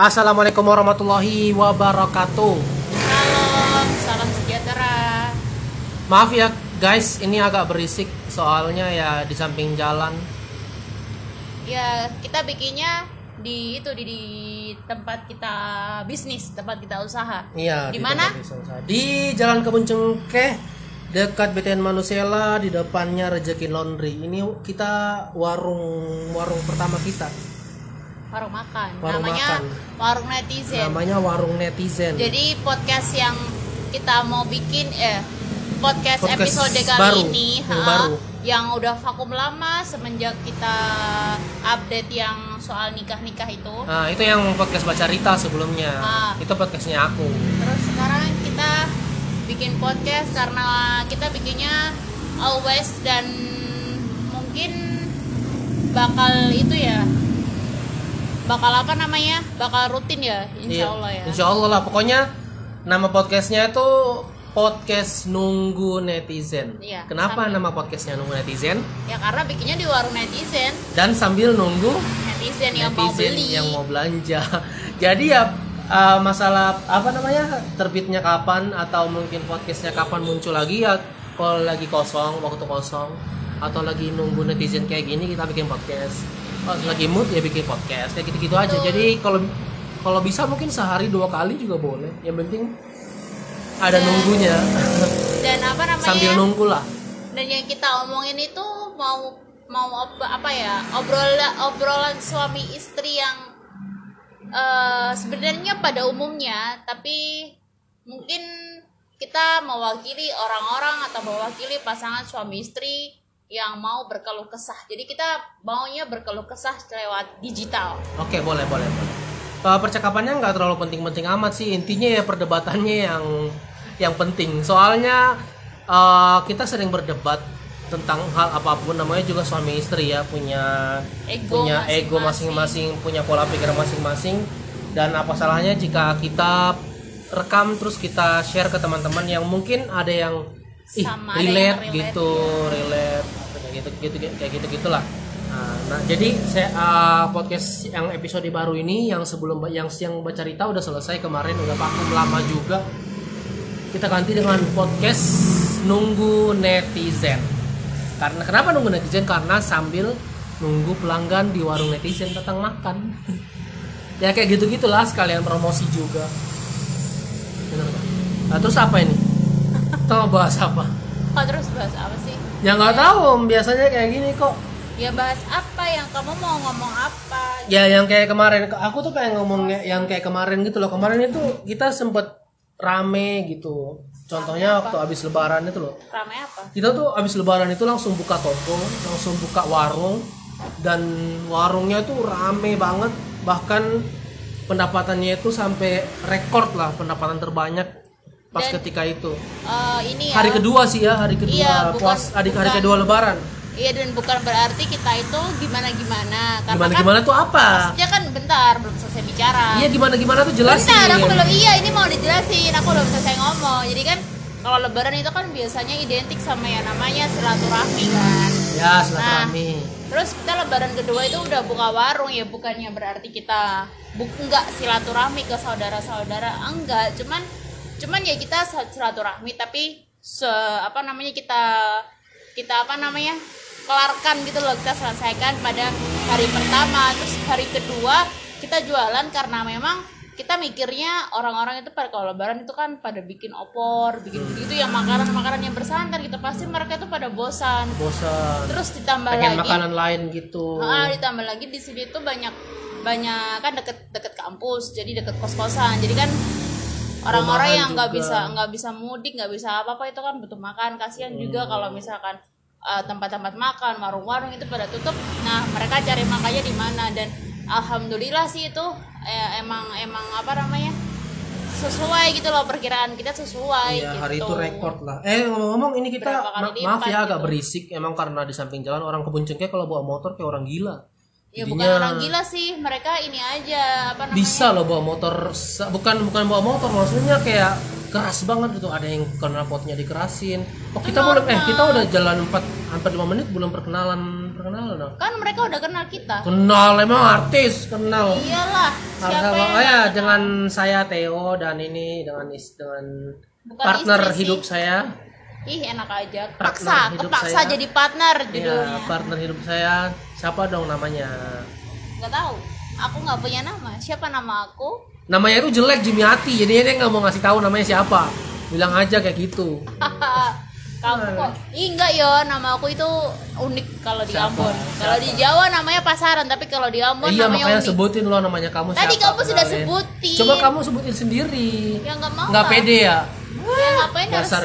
Assalamualaikum warahmatullahi wabarakatuh. Salam, salam sejahtera. Maaf ya guys, ini agak berisik soalnya ya di samping jalan. Ya, kita bikinnya di itu di, di tempat kita bisnis, tempat kita usaha. Iya. Di mana? Di Jalan Kebun Cengkeh dekat BTN Manusela di depannya Rezeki Laundry. Ini kita warung warung pertama kita. Warung makan. Warung Namanya makan. warung netizen. Namanya Warung Netizen. Jadi podcast yang kita mau bikin eh podcast, Podcast episode kali baru, ini yang ha, baru. yang udah vakum lama semenjak kita update yang soal nikah-nikah itu. Nah, itu yang podcast baca Rita sebelumnya. Ah. Itu podcastnya aku. Terus sekarang kita bikin podcast karena kita bikinnya always dan mungkin bakal itu ya bakal apa namanya bakal rutin ya insya Iya, Allah ya Insya Allah lah. Pokoknya nama podcastnya itu podcast nunggu netizen. Iya, Kenapa sambil- nama podcastnya nunggu netizen? ya karena bikinnya di warung netizen Dan sambil nunggu netizen yang mau netizen beli yang mau belanja. Jadi ya uh, masalah apa namanya terbitnya kapan atau mungkin podcastnya kapan muncul lagi ya kalau lagi kosong waktu kosong atau lagi nunggu netizen kayak gini kita bikin podcast. Kalau lagi mood ya bikin podcast kayak gitu-gitu aja. Jadi kalau kalau bisa mungkin sehari dua kali juga boleh. Yang penting ada Dan- nunggunya dan apa namanya sambil nunggu lah. dan yang kita omongin itu mau mau ob- apa ya obrolan obrolan suami istri yang eh, sebenarnya pada umumnya tapi mungkin kita mewakili orang-orang atau mewakili pasangan suami istri yang mau berkeluh kesah jadi kita maunya berkeluh kesah lewat digital Oke, boleh, boleh, boleh. Uh, percakapannya nggak terlalu penting-penting amat sih. Intinya ya perdebatannya yang yang penting. Soalnya uh, kita sering berdebat tentang hal apa pun. Namanya juga suami istri ya punya Ego punya ego masing-masing. punya pola pikir masing-masing. Dan apa salahnya jika kita rekam terus kita share ke teman-teman yang mungkin ada yang ih Sama, ada relate, yang relate, gitu, relate kayak gitu gitu kayak gitu gitulah. Nah, nah, jadi saya uh, podcast yang episode baru ini yang sebelum yang siang baca cerita udah selesai kemarin udah vakum lama juga. Kita ganti dengan podcast nunggu netizen. Karena kenapa nunggu netizen? Karena sambil nunggu pelanggan di warung netizen datang makan. ya kayak gitu gitulah sekalian promosi juga. Nah, terus apa ini? Kita mau bahas apa? oh terus bahas apa sih Ya nggak tahu, Om. biasanya kayak gini kok. ya bahas apa yang kamu mau ngomong apa Ya yang kayak kemarin, aku tuh kayak ngomong yang kayak kemarin gitu loh. Kemarin itu kita sempet rame gitu. Contohnya waktu habis lebaran itu loh. rame apa Kita tuh habis lebaran itu langsung buka toko, langsung buka warung dan warungnya tuh rame banget. Bahkan pendapatannya itu sampai rekor lah pendapatan terbanyak pas Dan- ketika itu. Eh, ini ya Hari kedua sih ya, hari kedua Iya, bukan- puas adik hari kedua lebaran. Iya dan bukan berarti kita itu gimana gimana karena Gimana kan gimana tuh apa? maksudnya kan bentar belum selesai bicara. Iya gimana gimana tuh jelasin. Bentar aku belum iya ini mau dijelasin aku belum selesai ngomong. Jadi kan kalau lebaran itu kan biasanya identik sama yang namanya silaturahmi kan. Ya, silaturahmi. Terus kita lebaran kedua itu udah buka warung ya bukannya berarti kita bu enggak silaturahmi ke saudara-saudara enggak cuman cuman ya kita silaturahmi tapi se apa namanya kita kita apa namanya kelarkan gitu loh kita selesaikan pada hari pertama. Terus hari kedua kita jualan karena memang kita mikirnya orang-orang itu pada kalau lebaran itu kan pada bikin opor bikin begitu yang makanan-makanan yang bersantan gitu. Pasti mereka itu pada bosan. Bosan. terus ditambah Pengen lagi. makanan lain gitu. Ah, ditambah lagi di sini tuh banyak banyak kan deket deket kampus jadi deket kos kosan jadi kan orang-orang yang nggak juga. bisa nggak bisa mudik nggak bisa apa apa itu kan butuh makan kasihan juga Hmm. kalau misalkan eh, tempat-tempat makan warung-warung itu pada tutup nah mereka cari makannya di mana dan alhamdulillah sih itu eh, emang emang apa namanya sesuai gitu loh perkiraan kita sesuai Iya, gitu. hari itu rekor lah. Eh ngomong-ngomong ini kita ma- maaf ya agak gitu. berisik emang karena di samping jalan orang kebun cengkeh kalau bawa motor kayak orang gila. Ya bukan orang gila sih mereka ini aja apa namanya Bisa loh bawa motor bukan bukan bawa motor maksudnya kayak keras banget gitu ada yang knalpotnya dikerasin. Oh kita belum eh kita udah jalan 4 hampir 5 menit belum perkenalan perkenalan dong. kan mereka udah kenal kita Kenal emang artis, kenal. iyalah siapa yang ya dengan saya Theo dan ini dengan is- dengan Bukan partner sih. hidup saya. ih enak aja paksa kepaksa jadi partner Ya, judulnya partner hidup saya. Siapa dong namanya? nggak tahu aku nggak punya nama siapa nama aku Namanya itu jelek Jumiati, jadinya dia nggak mau ngasih tahu namanya siapa. Bilang aja kayak gitu. kamu kok Ih, enggak ya nama aku itu unik kalau di Siapa? Ambon kalau di Jawa namanya pasaran tapi kalau di Ambon iya namanya makanya unik sebutin lo namanya kamu Tadi siapa. kamu sudah kenalin. sebutin. Coba kamu sebutin sendiri. ya nggak mau Nggak pede ya? ya ngapain harus Dasar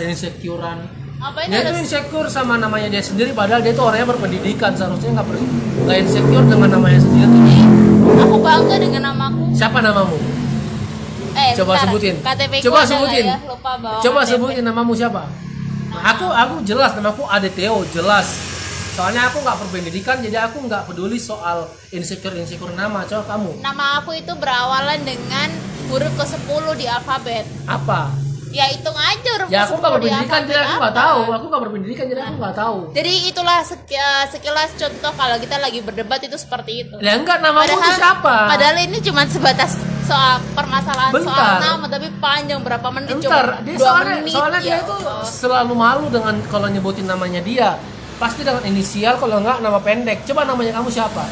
insecurean. ngapain Dia tuh insecure sama namanya dia sendiri padahal dia tuh orangnya berpendidikan seharusnya nggak perlu nggak insecure dengan namanya sendiri. Ih, aku bangga dengan namaku Siapa namamu? eh Coba bentar. sebutin. KTP Coba sebutin. ya? lupa bawa Coba KTP. sebutin namamu siapa? Aku aku jelas namaku Adeteo jelas. Soalnya aku nggak berpendidikan jadi aku nggak peduli soal insecure insecure nama. Coba kamu nama aku itu berawalan dengan huruf ke 10 di alfabet apa? Ya hitung aja huruf Ya aku nggak 10 di berpendidikan jadi aku nggak tahu. Aku nggak berpendidikan jadi aku nggak tahu. jadi itulah sek- sekilas contoh kalau kita lagi berdebat itu seperti itu Ya enggak namamu itu siapa? Padahal ini cuma sebatas soal permasalahan soal Bentar. nama tapi panjang berapa menit Bentar, coba dia dua soalnya, menit soalnya dia ya itu selalu malu dengan kalau nyebutin namanya dia. Pasti dengan inisial kalau enggak nama pendek. Coba namanya kamu siapa?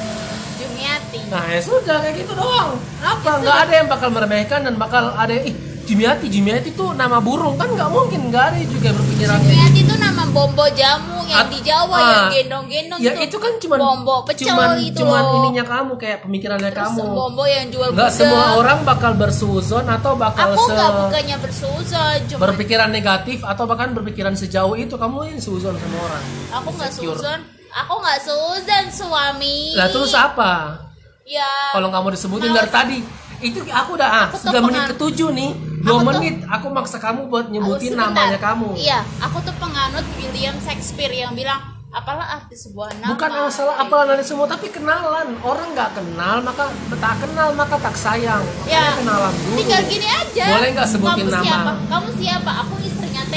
Jumiati Nah ya sudah kayak gitu doang. Apa? Nggak ada yang bakal meremehkan dan bakal ada ih Jumiati, Jumiati itu nama burung kan nggak mungkin nggak ada juga berpikiran kayak Jumiati itu nama bombo jamu yang At- di Jawa ah. yang gendong-gendong Ya itu kan cuman bombo pecel cuman, itu cuman loh. ininya kamu kayak pemikirannya Terus kamu. bombo yang jual Nggak semua orang bakal bersuzon atau bakal aku se nggak bukannya bersuzon cuma berpikiran negatif atau bahkan berpikiran sejauh itu kamu yang suzon sama orang. aku nggak suzon aku nggak suzon suami Lah terus apa? ya Kalau mau disebutin Males. dari tadi itu aku udah ah Aku tuh sudah menit ketujuh nih dua tuh- menit aku maksa kamu buat nyebutin Sebentar. namanya kamu Iya, aku tuh penganut William Shakespeare yang bilang apalah arti sebuah nama. bukan masalah Kayak apalan dari semua tapi kenalan orang nggak kenal maka tak kenal maka tak sayang Ya, Makanya kenalan dulu Tinggal gini aja. Boleh nggak sebutin Kamu nama? Siapa? Kamu siapa? Aku istrinya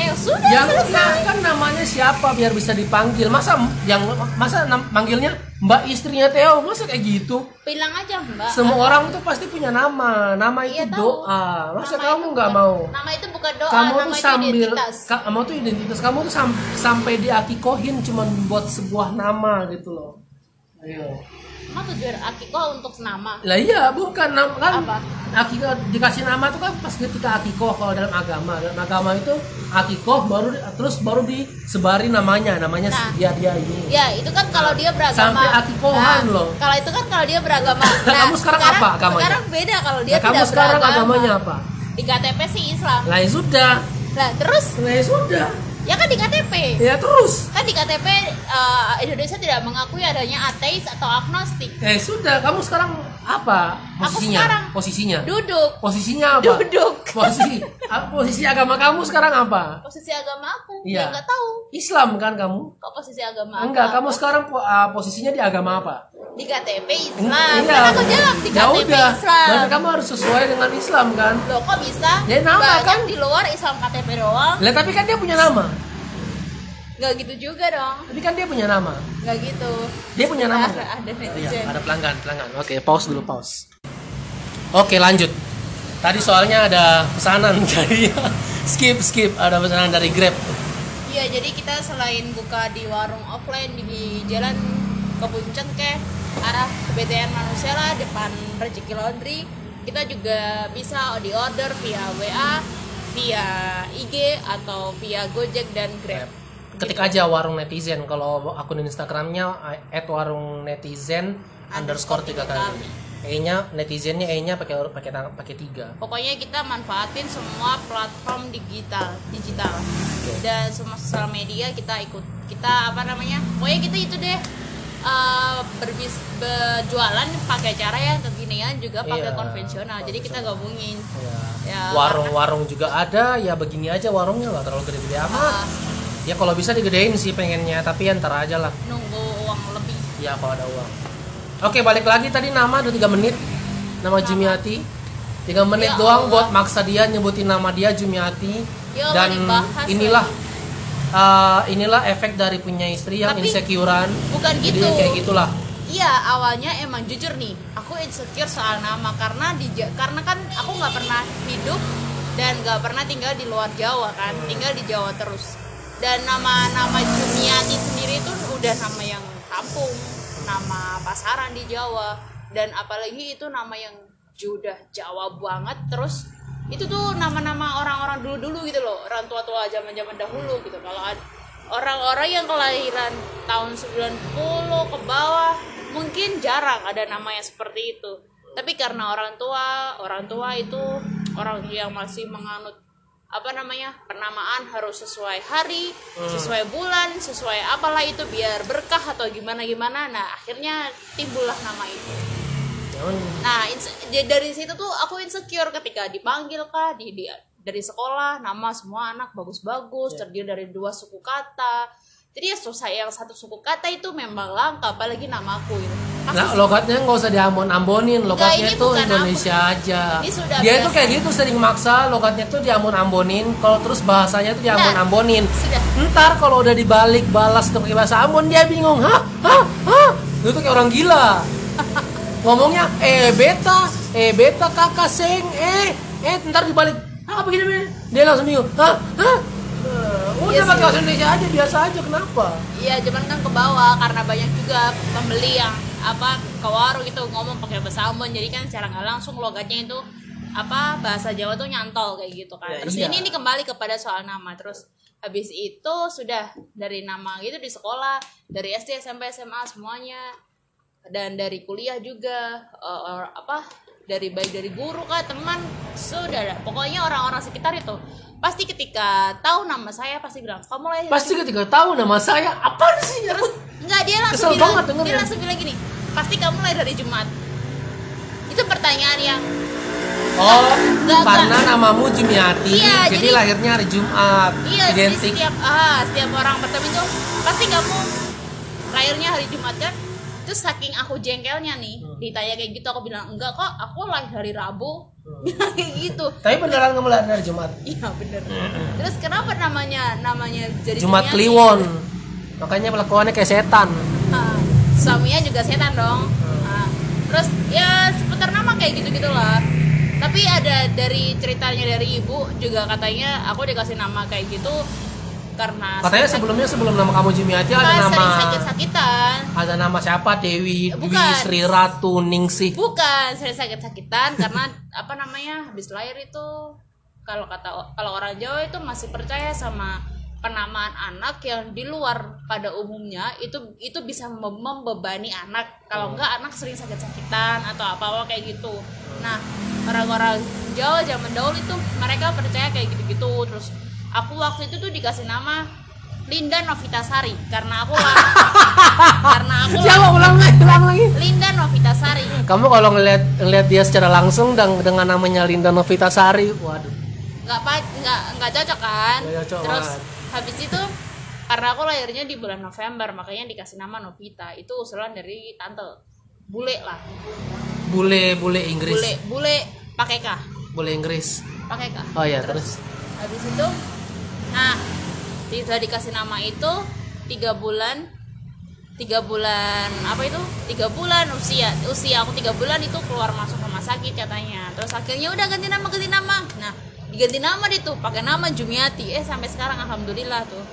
Theo. Sudah yang selesai. ya, kan namanya siapa biar bisa dipanggil masa yang masa nam- manggilnya mbak istrinya Theo masa kayak gitu Bilang aja Mbak. semua orang tuh pasti punya nama nama itu Iya, tahu. doa masa Nama kamu nggak mau Nama itu bukan doa, kamu nama tuh itu sambil identitas. kamu tuh identitas kamu tuh sam- sampai diakikohin cuman buat sebuah nama gitu loh ayo Emang tujuan akikoh untuk nama. lah iya bukan nam- kan Apa? akikoh dikasih nama tuh kan pas ketika akikoh kalau dalam agama dalam agama itu akikoh baru terus baru disebari namanya namanya Nah. dia dia ini Ya, itu kan kalau dia beragama. Sampai akikohan loh. Kalau itu kan kalau dia beragama. Nah, Kamu sekarang apa agamanya? Sekarang beda kalau dia Nah, kamu tidak sekarang beragama. agamanya apa Di KTP sih Islam. lah ya sudah Lah, terus lah ya sudah ya kan di KTP. ya terus Kan di KTP eh, Indonesia tidak mengakui adanya ateis atau agnostik. eh sudah kamu sekarang apa Aku posisinya sekarang posisinya Duduk. posisinya apa Duduk. posisi ah, posisi agama kamu sekarang apa Posisi agama aku. Iya. Ya nggak tahu. Islam kan kamu Kok posisi agama enggak aku kamu apa? sekarang ah, posisinya di agama apa di KTP Islam. iya. Kan aku jawab di ya KTP udah Islam. berarti kamu harus sesuai dengan Islam kan Loh kok bisa? Ya, nama Banyak kan. di luar Islam KTP doang. lah tapi kan dia punya nama Nggak gitu juga dong. tapi kan dia punya nama Nggak gitu. dia punya nama Ada, ada Iya, ada pelanggan, pelanggan. Oke, pause dulu, pause. Oke, lanjut. Tadi soalnya ada pesanan dari skip skip ada pesanan dari Grab. Iya, jadi kita selain buka di warung offline di jalan Kebuncen ke arah BTN Manusia lah depan Rezeki Laundry, kita juga bisa di order via WA, via IG atau via Gojek dan Grab. Ketik aja warung netizen kalau akun Instagramnya at warung netizen underscore tiga kali. E-nya netizennya E-nya pakai pakai pakai tiga. Pokoknya kita manfaatin semua platform digital, digital. Dan semua sosial media kita ikut. Kita apa namanya? Pokoknya kita itu deh eh, berbis berjualan pakai cara yang kekinian juga pakai Iya, konvensional. Jadi kita gabungin. Ya, Warung-warung juga ada, ya begini aja warungnya nggak terlalu gede-gede amat. eh, Ya kalau bisa digedein sih pengennya, tapi ya ntar aja lah. nunggu uang lebih. Ya kalau ada uang. Oke balik lagi tadi nama udah tiga menit. Nama Jumiati. Tiga menit Ya doang Allah. buat maksa dia nyebutin nama dia Jumiati. Ya Allah, Dan dibahas inilah eh, inilah efek dari punya istri yang Tapi- insecurean. bukan Jadi gitu kayak gitulah. Iya awalnya emang jujur nih aku insecure soal nama karena di karena kan aku nggak pernah hidup dan nggak pernah tinggal di luar Jawa kan tinggal di Jawa terus dan nama nama Jumiati sendiri itu udah nama yang kampung nama pasaran di Jawa dan apalagi itu nama yang sudah Jawa banget terus itu tuh nama-nama orang-orang dulu-dulu gitu loh orang tua-tua zaman-zaman dahulu gitu. Kalau orang-orang yang kelahiran tahun 90 ke bawah mungkin jarang ada nama yang seperti itu. Tapi karena orang tua orang tua itu orang yang masih menganut apa namanya penamaan harus sesuai hari sesuai bulan sesuai apalah itu biar berkah atau gimana gimana nah akhirnya timbullah nama itu Nah, dari situ tuh aku insecure ketika dipanggil kah di, di- dari sekolah nama semua anak bagus-bagus terdiri dari dua suku kata. Jadi ya susah yang satu suku kata itu memang langka apalagi namaku itu. Pasti Nah, logatnya nggak usah diambon-ambonin, logatnya ini itu Indonesia aja. Ini sudah Dia itu kayak gitu sering maksa logatnya tuh diambon-ambonin, kalau terus bahasanya tuh diambon-ambonin. sudah Ntar kalau udah dibalik balas tuh pakai bahasa Ambon dia bingung, hah, hah, hah. Itu tuh kayak orang gila. Ngomongnya, eh beta, eh beta kakak seng, eh, eh, ntar dibalik, ah begini begini, dia langsung bingung, hah, hah. Eh, Udah Iya pakai bahasa Indonesia aja biasa aja, kenapa? Iya, cuman kan ke bawah karena banyak juga pembeli yang apa ke warung itu ngomong pakai bahasa Ambon jadi kan secara nggak langsung logatnya itu apa bahasa Jawa tuh nyantol kayak gitu kan. Ya, Terus iya. ini ini kembali kepada soal nama. Terus habis itu sudah dari nama gitu di sekolah, dari SD, SMP, SMA semuanya dan dari kuliah juga eh, or- apa dari baik dari guru kah teman sudah ada. pokoknya orang-orang sekitar itu pasti ketika tahu nama saya pasti bilang kamu lahir Pasti ketika tahu nama saya, apa sih? Aku Enggak dia langsung Kesel bilang banget dengernya. dia langsung bilang gini pasti kamu lahir dari Jumat itu pertanyaan yang Oh, Nggak, karena namamu Jumiati, Iya, jadi, jadi- lahirnya hari Jumat. iya jadi Identik. setiap ah setiap orang pertama itu pasti kamu lahirnya hari Jumat kan terus saking aku jengkelnya nih Hmm. ditanya kayak gitu aku bilang enggak kok aku lahir hari Rabu bilang kayak gitu Tapi beneran kamu lahir hari Jumat. iya bener terus kenapa namanya namanya jadi Jumat? Kliwon. Makanya pelakuannya kayak setan. Ah, suaminya juga setan dong Ah, terus ya seputar nama kayak gitu gitulah tapi ada dari ceritanya dari ibu juga katanya aku dikasih nama kayak gitu karena Katanya sering- sebelumnya sebelum nama kamu Jumiati ada Pas nama sakit-sakitan. Ada nama siapa? Dewi Dwi Bukan. Sri Ratu Ningsih. bukan sering sakit-sakitan karena apa namanya habis lahir itu kalau kata kalau orang Jawa itu masih percaya sama penamaan anak yang di luar pada umumnya itu itu bisa mem- membebani anak. Kalau enggak anak sering sakit-sakitan atau apa-apa kayak gitu. Nah orang-orang Jawa zaman dahulu itu mereka percaya kayak gitu-gitu. Terus aku waktu itu tuh dikasih nama Linda Novitasari karena aku karena aku Siapa ulang lagi, ulang lagi. Linda Novitasari Kamu kalau ngeliat ngeliat dia secara langsung dan dengan namanya Linda Novitasari, waduh. nggak pa nggak nggak cocok kan Nggak cocok terus banget. habis itu karena aku lahirnya di bulan November makanya dikasih nama Novita itu usulan dari tante bule lah Bule bule Inggris. bule bule pakai k Bule Inggris. pakai k Oh iya, terus. habis itu nah sudah dikasih nama itu tiga bulan tiga bulan apa itu tiga bulan usia usia aku tiga bulan itu keluar masuk rumah sakit katanya terus akhirnya udah ganti nama ganti nama nah diganti nama deh tuh pakai nama Jumiati eh sampai sekarang alhamdulillah tuh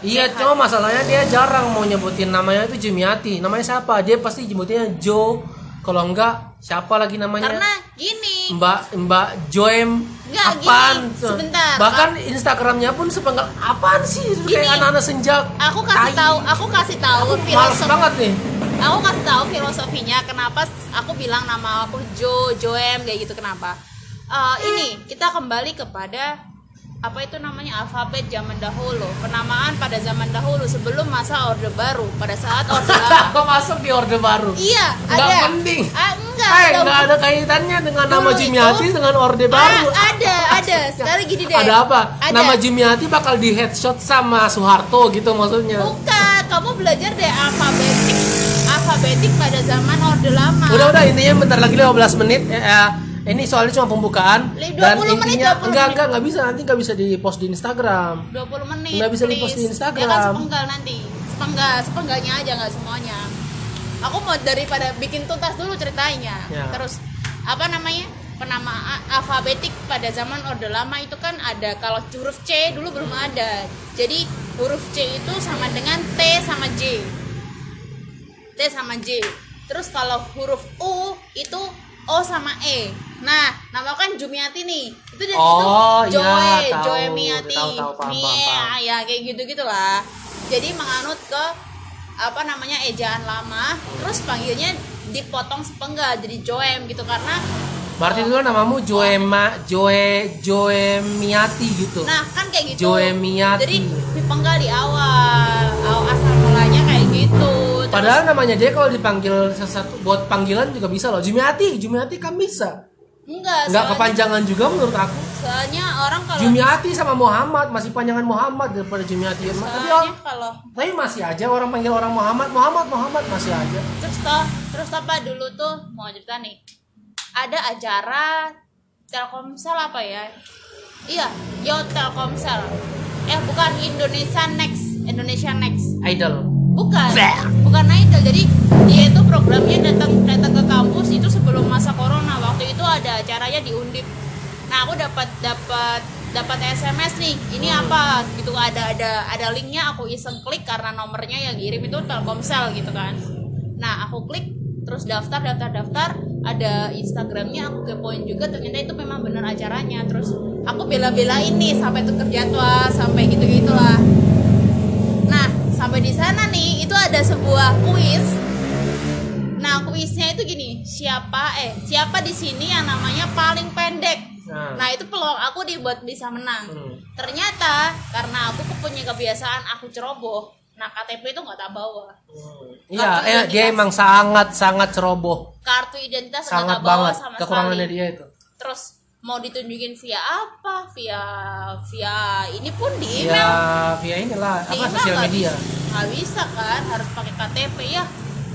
Iya, cuma masalahnya dia jarang mau nyebutin namanya itu Jumiati. Namanya siapa? Dia pasti nyebutinnya Joe. Kalau enggak, siapa lagi namanya? karena gini Mbak Mbak Joem Nggak, apaan gini, sebentar. bahkan Instagramnya pun sepenggal apaan sih Gini. kayak anak-anak senja aku kasih Tai. tahu aku kasih tahu filosofi banget nih aku kasih tahu filosofinya kenapa aku bilang nama aku Jo Joem kayak gitu kenapa Eh, ini kita kembali kepada apa itu namanya? Alfabet zaman dahulu. Penamaan pada zaman dahulu sebelum masa orde baru. Pada saat orde kok masuk di orde baru? Iya Nggak ada. penting. ah, enggak eh ada nggak ada kaitannya dengan nama Dulu Jumiati itu- dengan orde baru. Ah, ada. Ada sekarang gini deh. ada apa? Ada. nama Jumiati bakal di headshot sama Soeharto gitu maksudnya. Bukan kamu belajar deh alfabetik. Alfabetik pada zaman orde lama. Udah udah intinya bentar lagi 15 menit eh, eh, ini soalnya cuma pembukaan dan 20 menit, intinya 20 enggak menit. enggak enggak bisa nanti enggak bisa di post di Instagram 20 menit Nggak bisa di-post di please. Instagram. ya kan sepenggal nanti sepenggal sepenggalnya aja nggak semuanya aku mau daripada bikin tuntas dulu ceritanya Ya. terus apa namanya penamaan alfabetik pada zaman orde lama itu kan ada kalau huruf C dulu belum ada jadi huruf C itu sama dengan T sama J T sama J terus kalau huruf U itu O sama E. Nah nama kan Jumiati nih. Itu jadi Oh, itu iya, Joe tahu. Joe Miati. Tahu, tahu, paham, Iya, paham, paham. ya kayak gitu gitulah jadi menganut ke apa namanya ejaan lama terus panggilnya dipotong sepenggal jadi Joem gitu karena berarti dulu namamu Joema Joe Joemiati gitu. Nah kan kayak gitu. Joe Miati. jadi dipenggal di awal awal asal mulanya kayak gitu padahal namanya dia kalau dipanggil sesuatu buat panggilan juga bisa loh. Jumiati Jumiati kan bisa. Enggak nggak soalnya- kepanjangan juga menurut aku. Soalnya orang kalau Jumiati sama Muhammad masih panjangan Muhammad daripada Jumiati. Tapi soalnya orang kalau tapi masih aja orang panggil orang Muhammad Muhammad Muhammad masih aja. Terus toh terus apa dulu tuh mau cerita nih. Ada acara Telkomsel apa ya? Iya yo Telkomsel. Eh bukan Indonesia Next Indonesia Next. Idol bukan. Bukan idol jadi dia itu programnya datang datang ke kampus itu sebelum masa corona. Waktu itu ada acaranya di Undip. Nah aku dapat dapat dapat SMS nih. Ini apa? Gitu ada ada ada linknya. Aku iseng klik karena nomornya yang kirim itu Telkomsel gitu kan. Nah aku klik terus daftar daftar daftar. Ada Instagramnya aku kepoin juga. Ternyata itu memang benar acaranya. Terus aku bela-belain nih sampai tuker jadwal sampai gitu gitulah sampai di sana nih itu ada sebuah kuis. Nah, kuisnya itu gini, siapa eh siapa di sini yang namanya paling pendek. Nah. Nah, itu peluang aku dibuat bisa menang. Hmm. Ternyata karena aku punya kebiasaan aku ceroboh. Nah, KTP itu nggak tak bawa. Iya, Kartu eh, dia emang sangat sangat ceroboh, Kartu identitas sangat tak bawa banget sama kekurangannya sekali. dia itu. Terus mau ditunjukin via apa? Via via ini pun di email. via inilah Di apa email sosial media. nggak bisa kan harus pakai KTP ya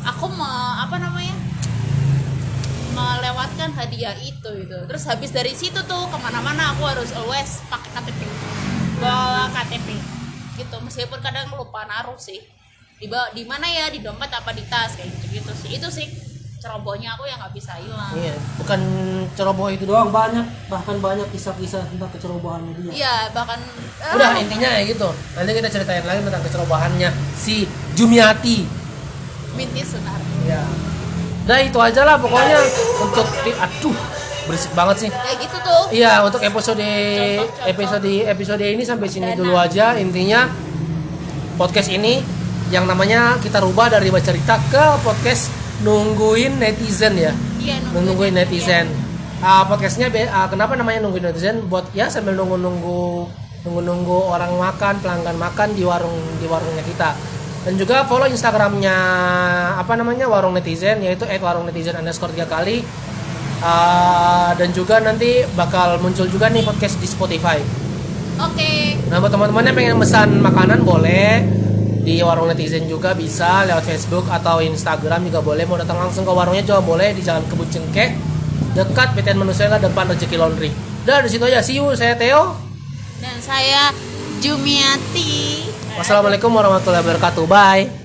aku mau apa namanya melewatkan hadiah itu gitu. Terus habis dari situ tuh ke mana-mana aku harus always pakai KTP bawa KTP gitu meskipun kadang lupa naruh sih. Di di mana ya? Di dompet apa di tas? Kayak gitu gitu sih. Itu sih cerobohnya aku yang nggak bisa hilang Iya, bukan ceroboh itu doang banyak, bahkan banyak kisah-kisah tentang kecerobohannya dia. iya bahkan Udah ah, intinya ya gitu. Nanti kita ceritain lagi tentang kecerobohannya si Jumiati. binti sunar Ya. Nah itu aja lah pokoknya untuk aduh berisik banget sih. kayak gitu tuh Iya untuk episode episode episode ini sampai sini dulu aja intinya podcast ini yang namanya kita rubah dari baca cerita ke podcast nungguin netizen ya iya nungguin netizen. Ah, podcastnya be- ah, kenapa namanya nungguin netizen? Buat ya sambil nunggu nunggu nunggu nunggu orang makan pelanggan makan di warung di warungnya kita. Dan juga follow instagramnya apa namanya warung netizen yaitu warung netizen underscore tiga kali. Ah, dan juga nanti bakal muncul juga nih podcast di Spotify. oke Nah buat teman-teman yang pengen pesan makanan boleh di warung netizen juga bisa lewat Facebook atau Instagram juga boleh mau datang langsung ke warungnya juga boleh di Jalan Kebun Cengkeh dekat PTN Manusela depan Rezeki Laundry. Dan di situ aja see you saya Theo. dan saya Jumiati Wassalamualaikum warahmatullahi wabarakatuh. Bye.